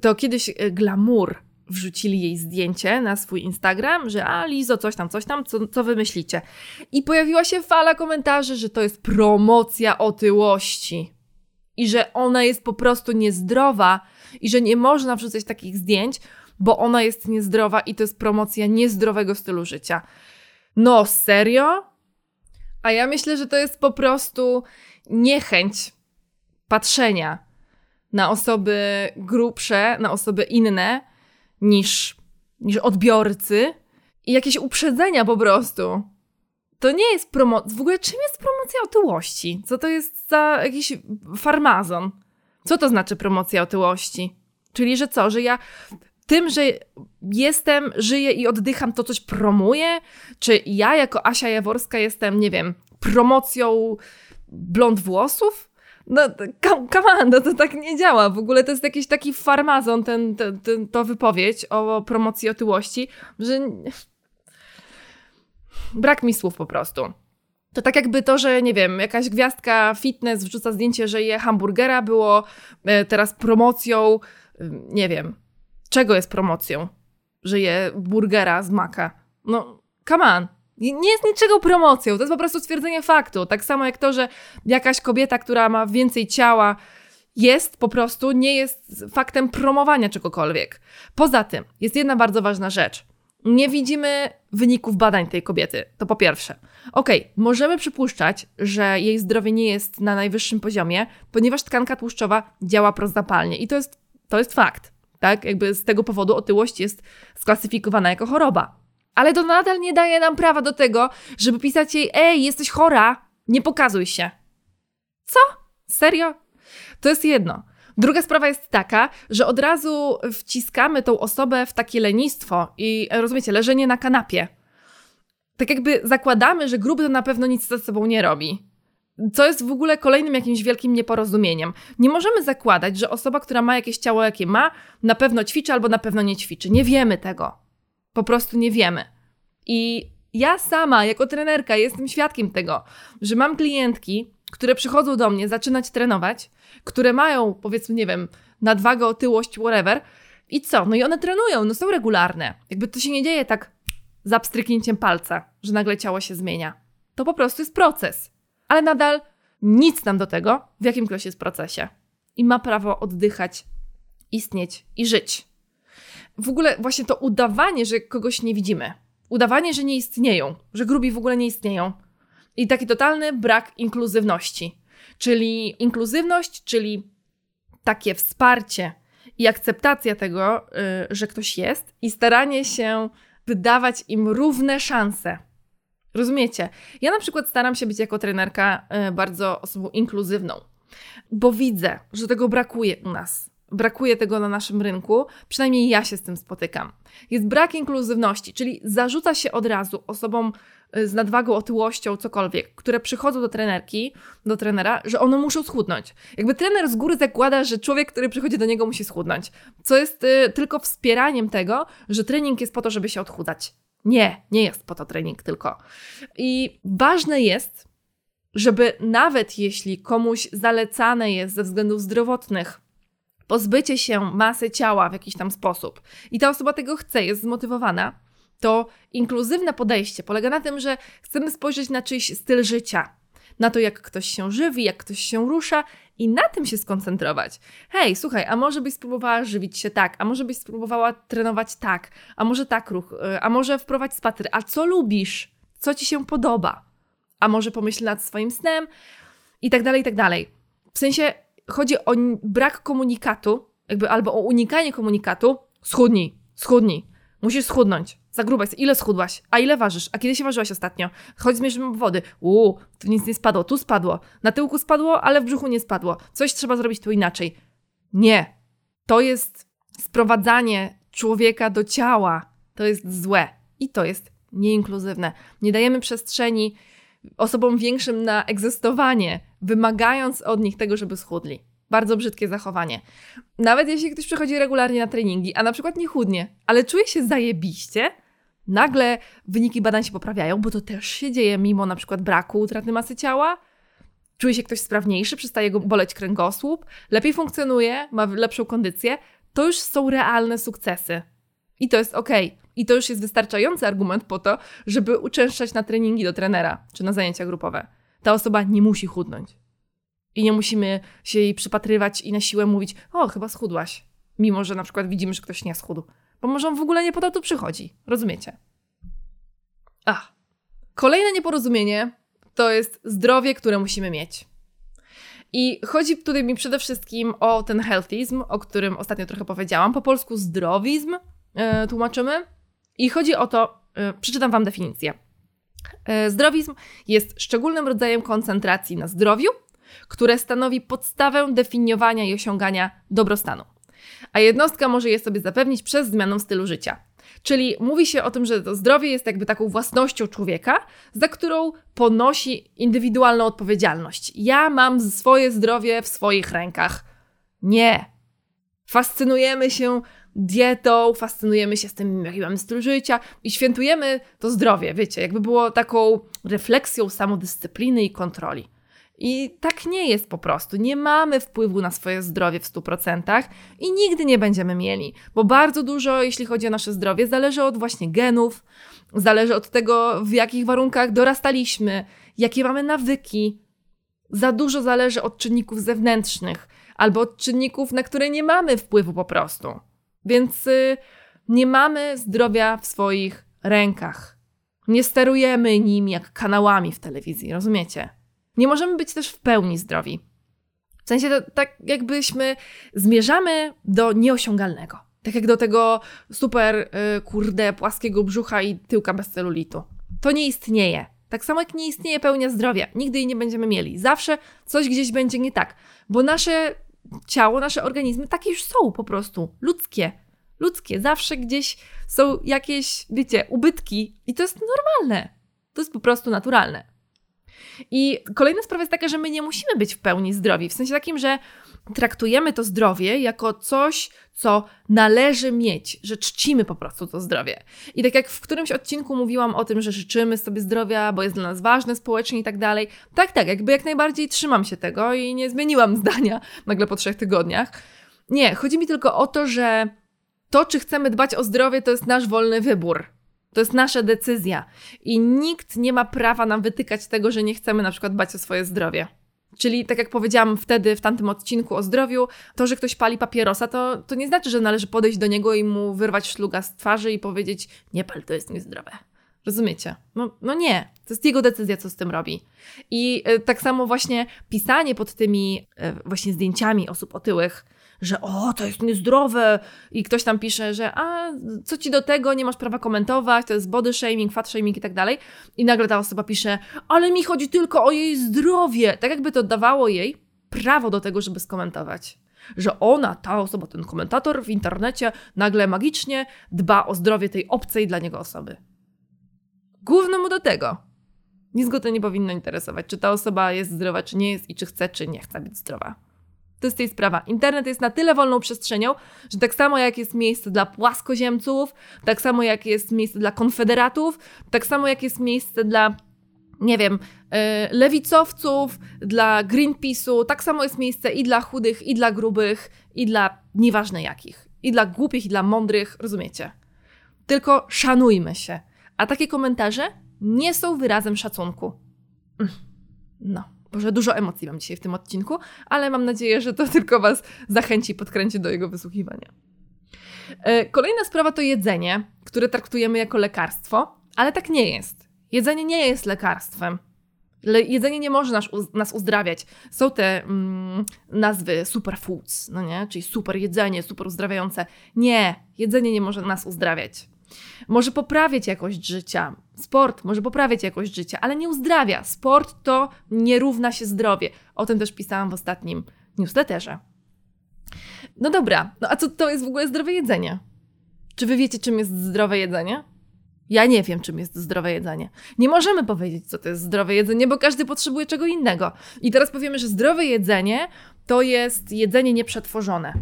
to kiedyś e, Glamour wrzucili jej zdjęcie na swój Instagram, że a Lizo, coś tam, coś tam, co, co wy myślicie? I pojawiła się fala komentarzy, że to jest promocja otyłości i że ona jest po prostu niezdrowa i że nie można wrzucać takich zdjęć, bo ona jest niezdrowa i to jest promocja niezdrowego stylu życia. No, serio? A ja myślę, że to jest po prostu niechęć patrzenia na osoby grubsze, na osoby inne niż, niż odbiorcy i jakieś uprzedzenia po prostu. To nie jest promocja. W ogóle czym jest promocja otyłości? Co to jest za jakiś farmazon? Co to znaczy promocja otyłości? Czyli, że co, że ja tym, że jestem, żyję i oddycham, to coś promuję? Czy ja jako Asia Jaworska jestem, nie wiem, promocją blond włosów? No, come on, no to tak nie działa. W ogóle to jest jakiś taki farmazon, ten, ten, ten, to wypowiedź o promocji otyłości, że brak mi słów po prostu. To tak jakby to, że nie wiem, jakaś gwiazdka fitness wrzuca zdjęcie, że je hamburgera, było e, teraz promocją, nie wiem, czego jest promocją? Że je burgera z maka. No, come on. Nie jest niczego promocją, to jest po prostu stwierdzenie faktu. Tak samo jak to, że jakaś kobieta, która ma więcej ciała, jest po prostu, nie jest faktem promowania czegokolwiek. Poza tym, jest jedna bardzo ważna rzecz. Nie widzimy wyników badań tej kobiety. To po pierwsze. Okej, okay, możemy przypuszczać, że jej zdrowie nie jest na najwyższym poziomie, ponieważ tkanka tłuszczowa działa prozapalnie i to jest, to jest fakt. Tak? Jakby z tego powodu otyłość jest sklasyfikowana jako choroba. Ale to nadal nie daje nam prawa do tego, żeby pisać jej: Ej, jesteś chora, nie pokazuj się. Co? Serio? To jest jedno. Druga sprawa jest taka, że od razu wciskamy tą osobę w takie lenistwo i rozumiecie, leżenie na kanapie. Tak jakby zakładamy, że gruby to na pewno nic ze sobą nie robi. Co jest w ogóle kolejnym jakimś wielkim nieporozumieniem. Nie możemy zakładać, że osoba, która ma jakieś ciało, jakie ma, na pewno ćwiczy albo na pewno nie ćwiczy. Nie wiemy tego. Po prostu nie wiemy. I ja sama, jako trenerka, jestem świadkiem tego, że mam klientki, które przychodzą do mnie zaczynać trenować, które mają, powiedzmy, nie wiem, nadwagę, otyłość, whatever. I co? No i one trenują, no są regularne. Jakby to się nie dzieje tak za pstryknięciem palca, że nagle ciało się zmienia. To po prostu jest proces. Ale nadal nic nam do tego, w jakim ktoś jest procesie. I ma prawo oddychać, istnieć i żyć. W ogóle właśnie to udawanie, że kogoś nie widzimy, udawanie, że nie istnieją, że grubi w ogóle nie istnieją. I taki totalny brak inkluzywności. Czyli inkluzywność, czyli takie wsparcie i akceptacja tego, yy, że ktoś jest, i staranie się wydawać im równe szanse. Rozumiecie? Ja na przykład staram się być jako trenerka yy, bardzo osobą inkluzywną, bo widzę, że tego brakuje u nas brakuje tego na naszym rynku, przynajmniej ja się z tym spotykam. Jest brak inkluzywności, czyli zarzuca się od razu osobom y, z nadwagą, otyłością, cokolwiek, które przychodzą do trenerki, do trenera, że one muszą schudnąć. Jakby trener z góry zakłada, że człowiek, który przychodzi do niego, musi schudnąć, co jest y, tylko wspieraniem tego, że trening jest po to, żeby się odchudzać. Nie, nie jest po to trening tylko. I ważne jest, żeby nawet jeśli komuś zalecane jest ze względów zdrowotnych pozbycie się masy ciała w jakiś tam sposób. I ta osoba tego chce, jest zmotywowana, to inkluzywne podejście polega na tym, że chcemy spojrzeć na czyjś styl życia, na to, jak ktoś się żywi, jak ktoś się rusza i na tym się skoncentrować. Hej, słuchaj, a może byś spróbowała żywić się tak, a może byś spróbowała trenować tak, a może tak ruch, y, a może wprowadzić spacer, a co lubisz, co ci się podoba, a może pomyśl nad swoim snem? I tak dalej, i tak dalej. W sensie chodzi o brak komunikatu, jakby albo o unikanie komunikatu, schudnij, schudnij. Musisz schudnąć. Za gruba jest. Ile schudłaś? A ile ważysz? A kiedy się ważyłaś ostatnio? Chodź zmierzymy wody. Uuu, tu nic nie spadło. Tu spadło. Na tyłku spadło, ale w brzuchu nie spadło. Coś trzeba zrobić tu inaczej. Nie. To jest sprowadzanie człowieka do ciała. To jest złe. I to jest nieinkluzywne. Nie dajemy przestrzeni osobom większym na egzystowanie, wymagając od nich tego, żeby schudli. Bardzo brzydkie zachowanie. Nawet jeśli ktoś przychodzi regularnie na treningi, a na przykład nie chudnie, ale czuje się zajebiście, nagle wyniki badań się poprawiają, bo to też się dzieje mimo na przykład braku utraty masy ciała. Czuje się ktoś sprawniejszy, przestaje go boleć kręgosłup, lepiej funkcjonuje, ma lepszą kondycję. To już są realne sukcesy. I to jest ok. I to już jest wystarczający argument po to, żeby uczęszczać na treningi do trenera czy na zajęcia grupowe. Ta osoba nie musi chudnąć. I nie musimy się jej przypatrywać i na siłę mówić, o, chyba schudłaś. Mimo, że na przykład widzimy, że ktoś nie schudł. Bo może on w ogóle nie po to przychodzi. Rozumiecie? Ach. Kolejne nieporozumienie to jest zdrowie, które musimy mieć. I chodzi tutaj mi przede wszystkim o ten healthizm, o którym ostatnio trochę powiedziałam. Po polsku zdrowizm yy, tłumaczymy. I chodzi o to, yy, przeczytam Wam definicję. Yy, zdrowizm jest szczególnym rodzajem koncentracji na zdrowiu, które stanowi podstawę definiowania i osiągania dobrostanu. A jednostka może je sobie zapewnić przez zmianę stylu życia. Czyli mówi się o tym, że to zdrowie jest jakby taką własnością człowieka, za którą ponosi indywidualną odpowiedzialność. Ja mam swoje zdrowie w swoich rękach. Nie. Fascynujemy się dietą, fascynujemy się z tym, jaki mamy styl życia i świętujemy to zdrowie, wiecie, jakby było taką refleksją samodyscypliny i kontroli. I tak nie jest po prostu. Nie mamy wpływu na swoje zdrowie w 100% i nigdy nie będziemy mieli, bo bardzo dużo, jeśli chodzi o nasze zdrowie, zależy od właśnie genów, zależy od tego, w jakich warunkach dorastaliśmy, jakie mamy nawyki. Za dużo zależy od czynników zewnętrznych albo od czynników, na które nie mamy wpływu po prostu. Więc y, nie mamy zdrowia w swoich rękach. Nie sterujemy nim jak kanałami w telewizji, rozumiecie? Nie możemy być też w pełni zdrowi. W sensie to tak jakbyśmy zmierzamy do nieosiągalnego. Tak jak do tego super, yy, kurde, płaskiego brzucha i tyłka bez celulitu. To nie istnieje. Tak samo jak nie istnieje pełnia zdrowia. Nigdy jej nie będziemy mieli. Zawsze coś gdzieś będzie nie tak. Bo nasze ciało, nasze organizmy takie już są po prostu. Ludzkie. Ludzkie. Zawsze gdzieś są jakieś, wiecie, ubytki. I to jest normalne. To jest po prostu naturalne. I kolejna sprawa jest taka, że my nie musimy być w pełni zdrowi, w sensie takim, że traktujemy to zdrowie jako coś, co należy mieć, że czcimy po prostu to zdrowie. I tak jak w którymś odcinku mówiłam o tym, że życzymy sobie zdrowia, bo jest dla nas ważne społecznie i tak dalej, tak, tak, jakby jak najbardziej trzymam się tego i nie zmieniłam [laughs] zdania nagle po trzech tygodniach. Nie, chodzi mi tylko o to, że to, czy chcemy dbać o zdrowie, to jest nasz wolny wybór. To jest nasza decyzja i nikt nie ma prawa nam wytykać tego, że nie chcemy na przykład dbać o swoje zdrowie. Czyli tak jak powiedziałam wtedy w tamtym odcinku o zdrowiu, to, że ktoś pali papierosa, to, to nie znaczy, że należy podejść do niego i mu wyrwać szluga z twarzy i powiedzieć: Nie pal, to jest niezdrowe. Rozumiecie? No, no nie, to jest jego decyzja, co z tym robi. I y, tak samo właśnie pisanie pod tymi y, właśnie zdjęciami osób otyłych że o, to jest niezdrowe i ktoś tam pisze, że a, co ci do tego, nie masz prawa komentować, to jest body shaming, fat shaming i tak dalej. I nagle ta osoba pisze, ale mi chodzi tylko o jej zdrowie. Tak jakby to dawało jej prawo do tego, żeby skomentować. Że ona, ta osoba, ten komentator w internecie nagle magicznie dba o zdrowie tej obcej dla niego osoby. Główno mu do tego. Nic go to nie powinno interesować, czy ta osoba jest zdrowa, czy nie jest i czy chce, czy nie chce być zdrowa. To jest tej sprawa. Internet jest na tyle wolną przestrzenią, że tak samo jak jest miejsce dla płaskoziemców, tak samo jak jest miejsce dla konfederatów, tak samo jak jest miejsce dla nie wiem, yy, lewicowców, dla Greenpeace'u, tak samo jest miejsce i dla chudych, i dla grubych, i dla nieważne jakich. I dla głupich, i dla mądrych, rozumiecie? Tylko szanujmy się. A takie komentarze nie są wyrazem szacunku. Mm. No. Boże, dużo emocji mam dzisiaj w tym odcinku, ale mam nadzieję, że to [laughs] tylko Was zachęci, podkręci do jego wysłuchiwania. E, kolejna sprawa to jedzenie, które traktujemy jako lekarstwo, ale tak nie jest. Jedzenie nie jest lekarstwem. Jedzenie nie może nas, nas uzdrawiać. Są te mm, nazwy superfoods, no nie? Czyli super jedzenie, super uzdrawiające. Nie, jedzenie nie może nas uzdrawiać. Może poprawiać jakość życia. Sport może poprawiać jakość życia, ale nie uzdrawia. Sport to nie równa się zdrowie. O tym też pisałam w ostatnim newsletterze. No dobra, no a co to jest w ogóle zdrowe jedzenie? Czy wy wiecie, czym jest zdrowe jedzenie? Ja nie wiem, czym jest zdrowe jedzenie. Nie możemy powiedzieć, co to jest zdrowe jedzenie, bo każdy potrzebuje czego innego. I teraz powiemy, że zdrowe jedzenie to jest jedzenie nieprzetworzone.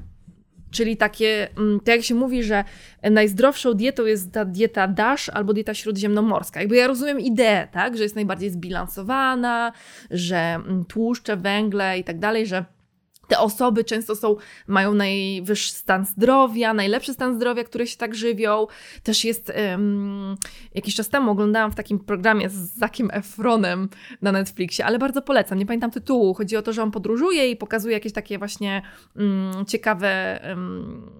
Czyli takie, tak jak się mówi, że najzdrowszą dietą jest ta dieta DASH albo dieta śródziemnomorska. Jakby ja rozumiem ideę, tak, że jest najbardziej zbilansowana, że mm, tłuszcze, węgle i tak dalej, że te osoby często są, mają najwyższy stan zdrowia, najlepszy stan zdrowia, które się tak żywią. Też jest um, jakiś czas temu oglądałam w takim programie z Zakiem Efronem na Netflixie, ale bardzo polecam. Nie pamiętam tytułu. Chodzi o to, że on podróżuje i pokazuje jakieś takie właśnie um, ciekawe. Um,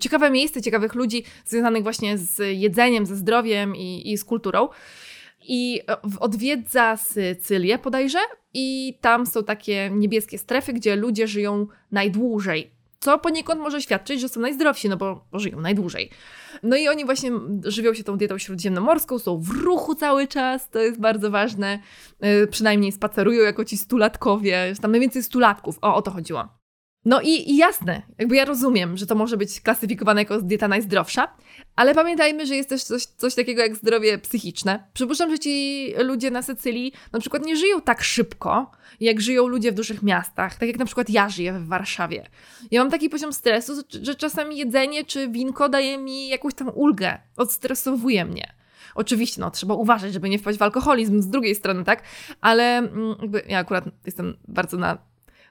ciekawe miejsce, ciekawych ludzi związanych właśnie z jedzeniem, ze zdrowiem i, i z kulturą i e, odwiedza Sycylię bodajże i tam są takie niebieskie strefy, gdzie ludzie żyją najdłużej. Co poniekąd może świadczyć, że są najzdrowsi, no bo, żyją najdłużej. No i oni właśnie żywią się tą dietą śródziemnomorską, są w ruchu cały czas, to jest bardzo ważne. Yy, przynajmniej spacerują jako ci stulatkowie, tam najwięcej stulatków, o, o to chodziło. No i, i, jasne, jakby ja rozumiem, że to może być klasyfikowane jako dieta najzdrowsza, ale pamiętajmy, że jest też coś, coś takiego jak zdrowie psychiczne. Przypuszczam, że ci ludzie na Sycylii na przykład nie żyją tak szybko, jak żyją ludzie w dużych miastach, tak jak na przykład ja żyję w Warszawie. Ja mam taki poziom stresu, że czasami jedzenie czy winko daje mi jakąś tam ulgę, odstresowuje mnie. Oczywiście, no, trzeba uważać, żeby nie wpaść w alkoholizm z drugiej strony, tak? Ale mm, jakby ja akurat jestem bardzo na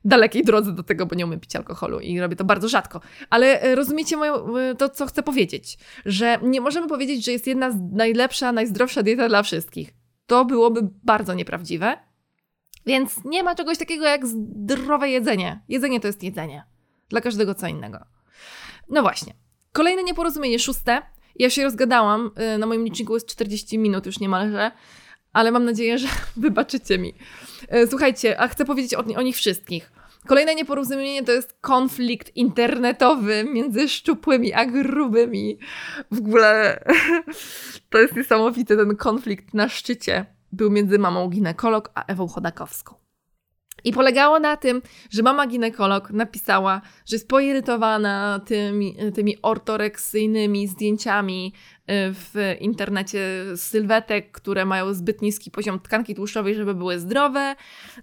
dalekiej drodze do tego, bo nie umiem pić alkoholu i robię to bardzo rzadko. Ale e, rozumiecie moją, e, to, co chcę powiedzieć, że nie możemy powiedzieć, że jest jedna najlepsza, najzdrowsza dieta dla wszystkich. To byłoby bardzo nieprawdziwe. Więc nie ma czegoś takiego jak zdrowe jedzenie. Jedzenie to jest jedzenie. Dla każdego co innego. No właśnie. Kolejne nieporozumienie, szóste. Ja się rozgadałam, e, na moim liczniku jest 40 minut już niemalże, ale mam nadzieję, że [laughs] wybaczycie mi. Słuchajcie, a chcę powiedzieć o, o nich wszystkich. Kolejne nieporozumienie to jest konflikt internetowy między szczupłymi a grubymi. W ogóle [laughs] to jest niesamowite, ten konflikt na szczycie był między mamą ginekolog a Ewą Chodakowską. I polegało na tym, że mama ginekolog napisała, że jest poirytowana tymi, tymi ortoreksyjnymi zdjęciami y, w internecie sylwetek, które mają zbyt niski poziom tkanki tłuszczowej, żeby były zdrowe.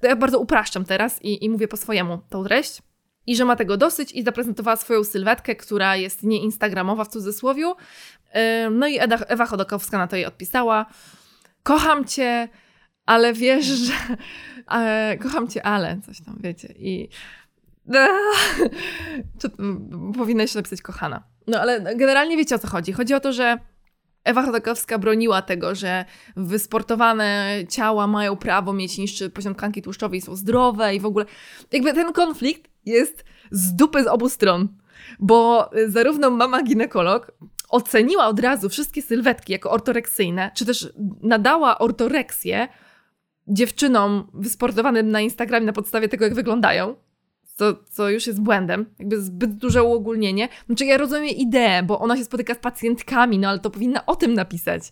Ja bardzo upraszczam teraz i, i mówię po swojemu tą treść. I że ma tego dosyć i zaprezentowała swoją sylwetkę, która jest nieinstagramowa w cudzysłowiu. Y, no i Ewa Chodakowska na to jej odpisała. Kocham cię, ale wiesz, [laughs] że e, kocham cię, ale coś tam, wiecie. I [laughs] czy, powinnaś napisać kochana. No ale generalnie wiecie o co chodzi. Chodzi o to, że Ewa Chodakowska broniła tego, że wysportowane ciała mają prawo mieć niższy poziom tkanki tłuszczowej, są zdrowe i w ogóle jakby ten konflikt jest z dupy z obu stron. Bo zarówno mama ginekolog oceniła od razu wszystkie sylwetki jako ortoreksyjne, czy też nadała ortoreksję dziewczynom wysportowanym na Instagramie na podstawie tego, jak wyglądają, co, co już jest błędem, jakby zbyt duże uogólnienie. Znaczy ja rozumiem ideę, bo ona się spotyka z pacjentkami, no ale to powinna o tym napisać,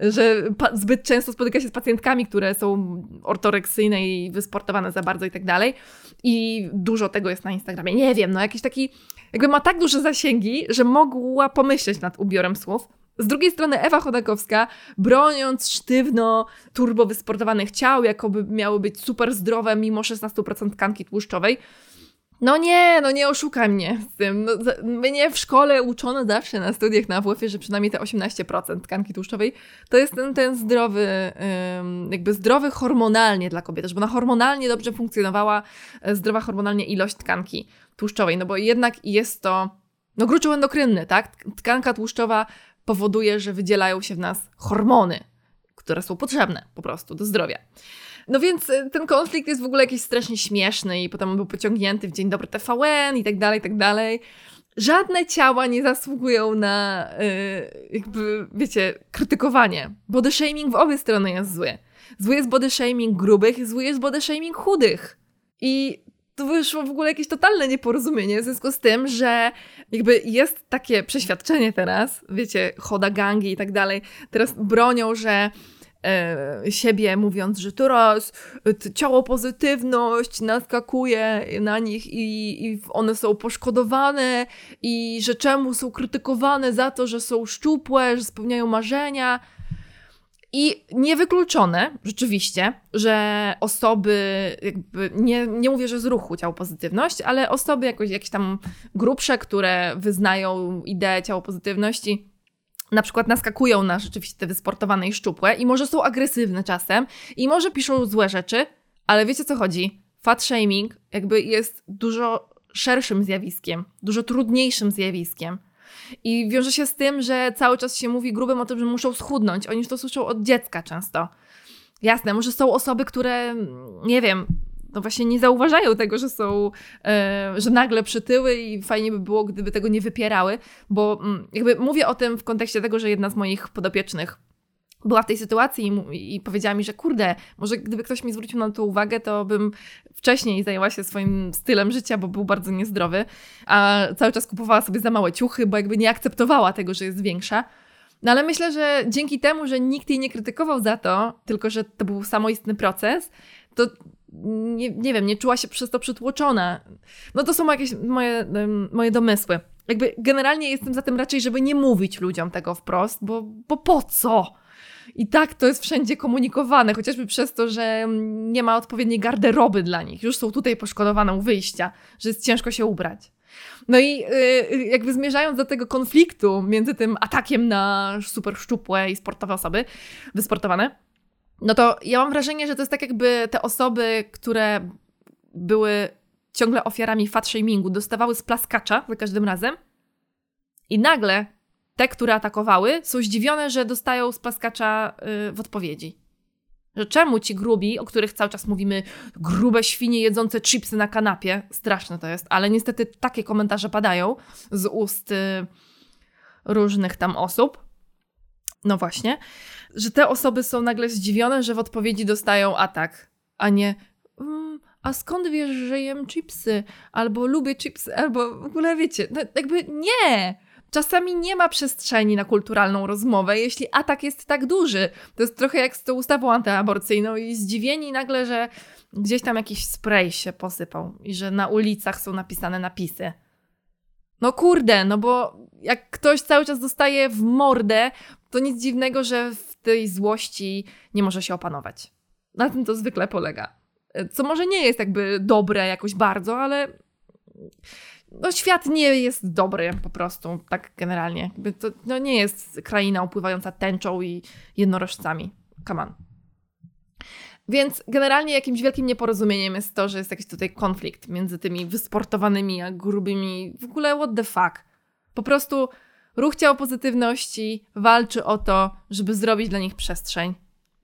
że zbyt często spotyka się z pacjentkami, które są ortoreksyjne i wysportowane za bardzo i tak dalej i dużo tego jest na Instagramie. Nie wiem, no jakiś taki, jakby ma tak duże zasięgi, że mogła pomyśleć nad ubiorem słów, z drugiej strony Ewa Chodakowska, broniąc sztywno turbo wysportowanych ciał, jakoby miały być super zdrowe mimo 16% tkanki tłuszczowej, no nie, no nie oszukaj mnie z tym. No, mnie w szkole uczono zawsze na studiach na AWF-ie, że przynajmniej te 18% tkanki tłuszczowej to jest ten, ten zdrowy, jakby zdrowy hormonalnie dla kobiety, żeby ona hormonalnie dobrze funkcjonowała, e, zdrowa hormonalnie ilość tkanki tłuszczowej, no bo jednak jest to no gruczoł endokrynny, tak? Tkanka tłuszczowa powoduje, że wydzielają się w nas hormony, które są potrzebne po prostu do zdrowia. No więc y, ten konflikt jest w ogóle jakiś strasznie śmieszny i potem był pociągnięty w Dzień Dobry TVN i tak dalej, i tak dalej. Żadne ciała nie zasługują na yy, jakby, wiecie, krytykowanie. Body shaming w obie strony jest zły. Zły jest body shaming grubych, zły jest body shaming chudych. I to wyszło w ogóle jakieś totalne nieporozumienie w związku z tym, że jakby jest takie przeświadczenie teraz, wiecie, choda gangi i tak dalej, teraz bronią, że e, siebie mówiąc, że teraz ciało pozytywność naskakuje na nich i, i one są poszkodowane i że czemu są krytykowane za to, że są szczupłe, że spełniają marzenia. I niewykluczone rzeczywiście, że osoby, jakby nie, nie mówię, że z ruchu ciało pozytywność, ale osoby jakoś, jakieś tam grubsze, które wyznają ideę ciało pozytywności, na przykład naskakują na rzeczywiście te wysportowane i szczupłe i może są agresywne czasem i może piszą złe rzeczy, ale wiecie co chodzi? Fat shaming jakby jest dużo szerszym zjawiskiem, dużo trudniejszym zjawiskiem. I wiąże się z tym, że cały czas się mówi grubym o tym, że muszą schudnąć. Oni już to słyszą od dziecka często. Jasne, może są osoby, które, nie wiem, no właśnie nie zauważają tego, że są, e, że nagle przytyły i fajnie by było, gdyby tego nie wypierały, bo mm, jakby mówię o tym w kontekście tego, że jedna z moich podopiecznych była w tej sytuacji i, i, powiedziała mi, że kurde, może gdyby ktoś mi zwrócił na to uwagę, to bym wcześniej zajęła się swoim stylem życia, bo był bardzo niezdrowy, a cały czas kupowała sobie za małe ciuchy, bo jakby nie akceptowała tego, że jest większa. No ale myślę, że dzięki temu, że nikt jej nie krytykował za to, tylko że to był samoistny proces, to nie, nie wiem, nie czuła się przez to przytłoczona. No to są jakieś moje, moje domysły. Jakby generalnie jestem za tym raczej, żeby nie mówić ludziom tego wprost, bo, bo po co? I tak to jest wszędzie komunikowane, chociażby przez to, że nie ma odpowiedniej garderoby dla nich. Już są tutaj poszkodowane u wyjścia, że jest ciężko się ubrać. No i yy, jakby zmierzając do tego konfliktu między tym atakiem na super szczupłe i sportowe osoby, wysportowane, no to ja mam wrażenie, że to jest tak jakby te osoby, które były ciągle ofiarami fat shamingu, dostawały splaskacza za każdym razem i nagle te, które atakowały, są zdziwione, że dostają splaskacza yy, w odpowiedzi. Że czemu ci grubi, o których cały czas mówimy, grube świnie jedzące chipsy na kanapie, straszne to jest, ale niestety takie komentarze padają z ust yy, różnych tam osób. No właśnie, że te osoby są nagle zdziwione, że w odpowiedzi dostają atak, a nie mm, a skąd wiesz, że jem chipsy? Albo lubię chipsy, albo w ogóle wiecie, no, jakby nie! Czasami nie ma przestrzeni na kulturalną rozmowę, jeśli atak jest tak duży. To jest trochę jak z tą ustawą antyaborcyjną i zdziwieni nagle, że gdzieś tam jakiś spray się posypał i że na ulicach są napisane napisy. No kurde, no bo jak ktoś cały czas dostaje w mordę, to nic dziwnego, że w tej złości nie może się opanować. Na tym to zwykle polega. Co może nie jest jakby dobre jakoś bardzo, ale no, świat nie jest dobry po prostu, tak generalnie. To no, nie jest kraina upływająca tęczą i jednorożcami. Come on. Więc generalnie jakimś wielkim nieporozumieniem jest to, że jest jakiś tutaj konflikt między tymi wysportowanymi a grubymi. W ogóle what the fuck. Po prostu ruch ciało pozytywności walczy o to, żeby zrobić dla nich przestrzeń,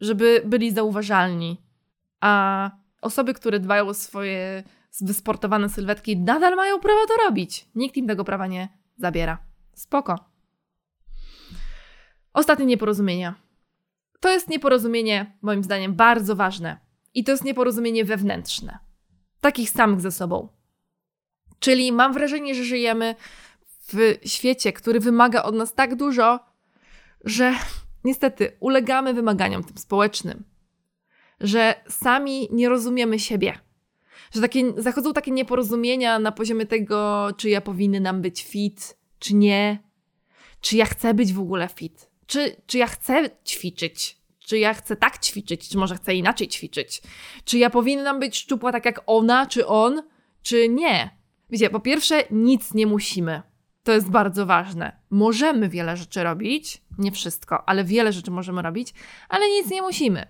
żeby byli zauważalni. A osoby, które dbają o swoje wysportowane sylwetki, nadal mają prawo to robić. Nikt im tego prawa nie zabiera. Spoko. Ostatnie nieporozumienia. To jest nieporozumienie, moim zdaniem, bardzo ważne. I to jest nieporozumienie wewnętrzne. Takich samych ze sobą. Czyli mam wrażenie, że żyjemy w świecie, który wymaga od nas tak dużo, że niestety ulegamy wymaganiom tym społecznym. Że sami nie rozumiemy siebie. Że takie, zachodzą takie nieporozumienia na poziomie tego, czy ja powinnam być fit, czy nie. Czy ja chcę być w ogóle fit czy, czy ja chcę ćwiczyć? Czy ja chcę tak ćwiczyć, czy może chcę inaczej ćwiczyć? Czy ja powinnam być szczupła tak jak ona, czy on, czy nie? Wiecie, po pierwsze, nic nie musimy. To jest bardzo ważne. Możemy wiele rzeczy robić, nie wszystko, ale wiele rzeczy możemy robić, ale nic nie musimy.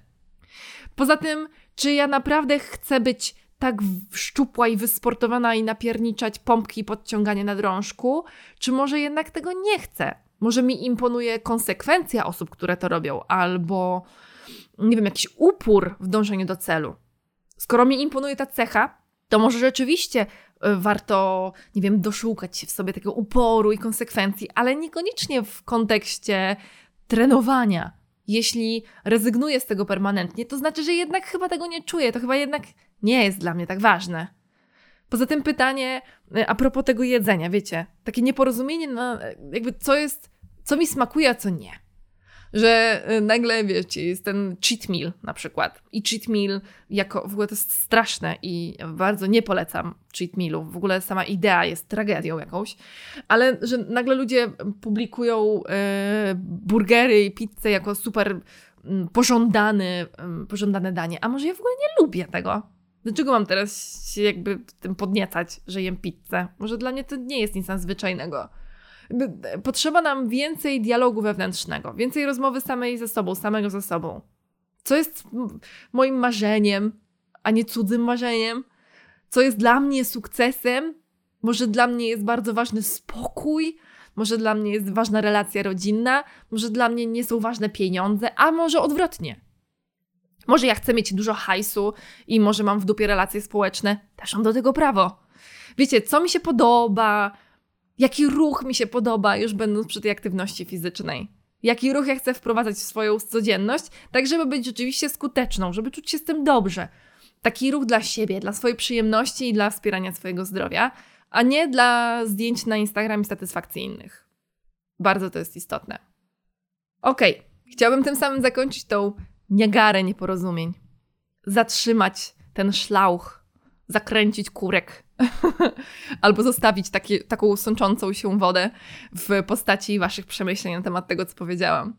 Poza tym, czy ja naprawdę chcę być tak szczupła i wysportowana i napierniczać pompki i podciąganie na drążku, czy może jednak tego nie chcę? Może mi imponuje konsekwencja osób, które to robią, albo nie wiem, jakiś upór w dążeniu do celu. Skoro mi imponuje ta cecha, to może rzeczywiście e, warto, nie wiem, doszukać się w sobie tego uporu i konsekwencji, ale niekoniecznie w kontekście trenowania. Jeśli rezygnuję z tego permanentnie, to znaczy, że jednak chyba tego nie czuję, to chyba jednak nie jest dla mnie tak ważne. Poza tym pytanie y, a propos tego jedzenia, wiecie, takie nieporozumienie na jakby co jest, co mi smakuje, a co nie. Że y, nagle, wiecie, jest ten cheat meal na przykład. I cheat meal jako, w ogóle to jest straszne i bardzo nie polecam cheat mealów. W ogóle sama idea jest tragedią jakąś. Ale że nagle ludzie publikują e, burgery i pizzę jako super pożądany, pożądane danie. A może ja w ogóle nie lubię tego? Dlaczego mam teraz się jakby tym podniecać, że jem pizzę? Może dla mnie to nie jest nic nadzwyczajnego. Potrzeba nam więcej dialogu wewnętrznego, więcej rozmowy samej ze sobą, samego ze sobą. Co jest moim marzeniem, a nie cudzym marzeniem? Co jest dla mnie sukcesem? Może dla mnie jest bardzo ważny spokój, może dla mnie jest ważna relacja rodzinna, może dla mnie nie są ważne pieniądze, a może odwrotnie. Może ja chcę mieć dużo hajsu i może mam w dupie relacje społeczne, też mam do tego prawo. Wiecie, co mi się podoba, jaki ruch mi się podoba, już będąc przy tej aktywności fizycznej. Jaki ruch ja chcę wprowadzać w swoją codzienność, tak żeby być rzeczywiście skuteczną, żeby czuć się z tym dobrze. Taki ruch dla siebie, dla swojej przyjemności i dla wspierania swojego zdrowia, a nie dla zdjęć na Instagram i satysfakcji innych. Bardzo to jest istotne. Okay. chciałabym tym samym zakończyć tą niagarę nieporozumień. Zatrzymać ten szlauch, zakręcić kurek. [laughs] Albo zostawić takie, taką sączącą się wodę w postaci waszych przemyśleń na temat tego, co powiedziałam.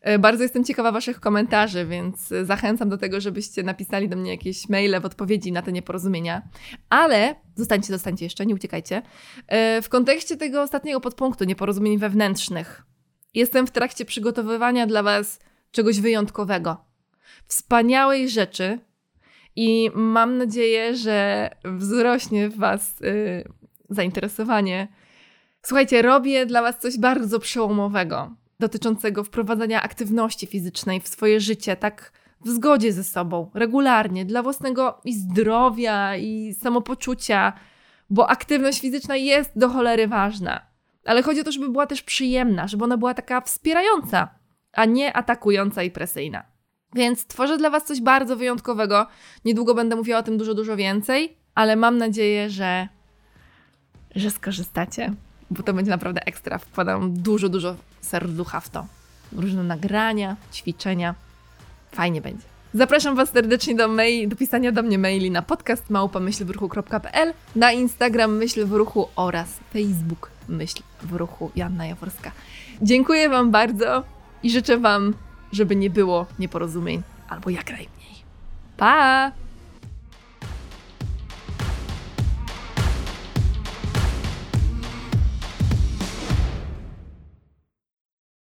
E, bardzo jestem ciekawa Waszych komentarzy, więc zachęcam do tego, żebyście napisali do mnie jakieś maile w odpowiedzi na te nieporozumienia. Ale zostańcie, zostańcie jeszcze, nie uciekajcie. E, w kontekście tego ostatniego podpunktu nieporozumień wewnętrznych, jestem w trakcie przygotowywania dla Was czegoś wyjątkowego, wspaniałej rzeczy i mam nadzieję, że wzrośnie w Was yy, zainteresowanie. Słuchajcie, robię dla Was coś bardzo przełomowego dotyczącego wprowadzania aktywności fizycznej w swoje życie, tak w zgodzie ze sobą, regularnie, dla własnego i zdrowia, i samopoczucia, bo aktywność fizyczna jest do cholery ważna. Ale chodzi o to, żeby była też przyjemna, żeby ona była taka wspierająca, a nie atakująca i presyjna. Więc tworzę dla Was coś bardzo wyjątkowego. Niedługo będę mówiła o tym dużo, dużo więcej, ale mam nadzieję, że, że skorzystacie, bo to będzie naprawdę ekstra. Wkładam dużo, dużo serducha w to. Różne nagrania, ćwiczenia. Fajnie będzie. Zapraszam Was serdecznie do, mail, do pisania do mnie maili na podcast małpamyślwruchu.pl, na Instagram Myśl w Ruchu oraz Facebook Myśl w Ruchu Janna Jaworska. Dziękuję Wam bardzo i życzę Wam, żeby nie było nieporozumień albo jak najmniej. Pa!